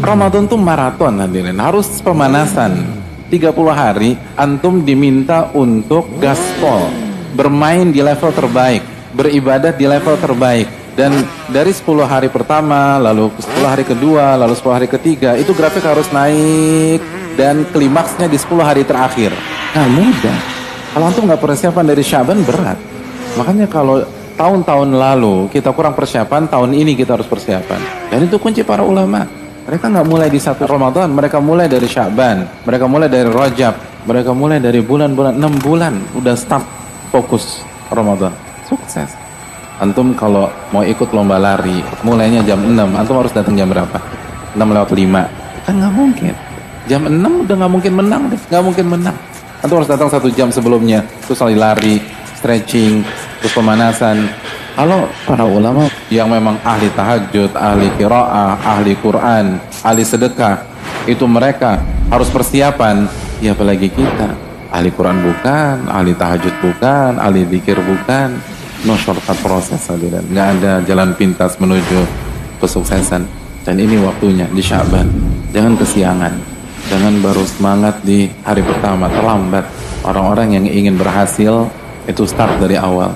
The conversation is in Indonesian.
Ramadan tuh maraton hadirin, harus pemanasan. 30 hari antum diminta untuk gaspol, bermain di level terbaik, beribadah di level terbaik. Dan dari 10 hari pertama, lalu 10 hari kedua, lalu 10 hari ketiga, itu grafik harus naik dan klimaksnya di 10 hari terakhir. Nah mudah. Kalau antum nggak persiapan dari Syaban berat. Makanya kalau tahun-tahun lalu kita kurang persiapan, tahun ini kita harus persiapan. Dan itu kunci para ulama. Mereka nggak mulai di satu Ramadan, mereka mulai dari Syaban, mereka mulai dari Rajab, mereka mulai dari bulan-bulan 6 bulan udah start fokus Ramadan. Sukses. Antum kalau mau ikut lomba lari, mulainya jam 6, antum harus datang jam berapa? 6 lewat 5. Kan nggak mungkin. Jam 6 udah nggak mungkin menang nggak mungkin menang. Antum harus datang satu jam sebelumnya, terus lari, stretching, terus pemanasan, kalau para ulama yang memang ahli tahajud, ahli kiraah, ahli Quran, ahli sedekah, itu mereka harus persiapan. Ya apalagi kita, ahli Quran bukan, ahli tahajud bukan, ahli zikir bukan. No shortcut proses hadirin. Nggak ada jalan pintas menuju kesuksesan. Dan ini waktunya di Syaban. Jangan kesiangan. Jangan baru semangat di hari pertama, terlambat. Orang-orang yang ingin berhasil itu start dari awal.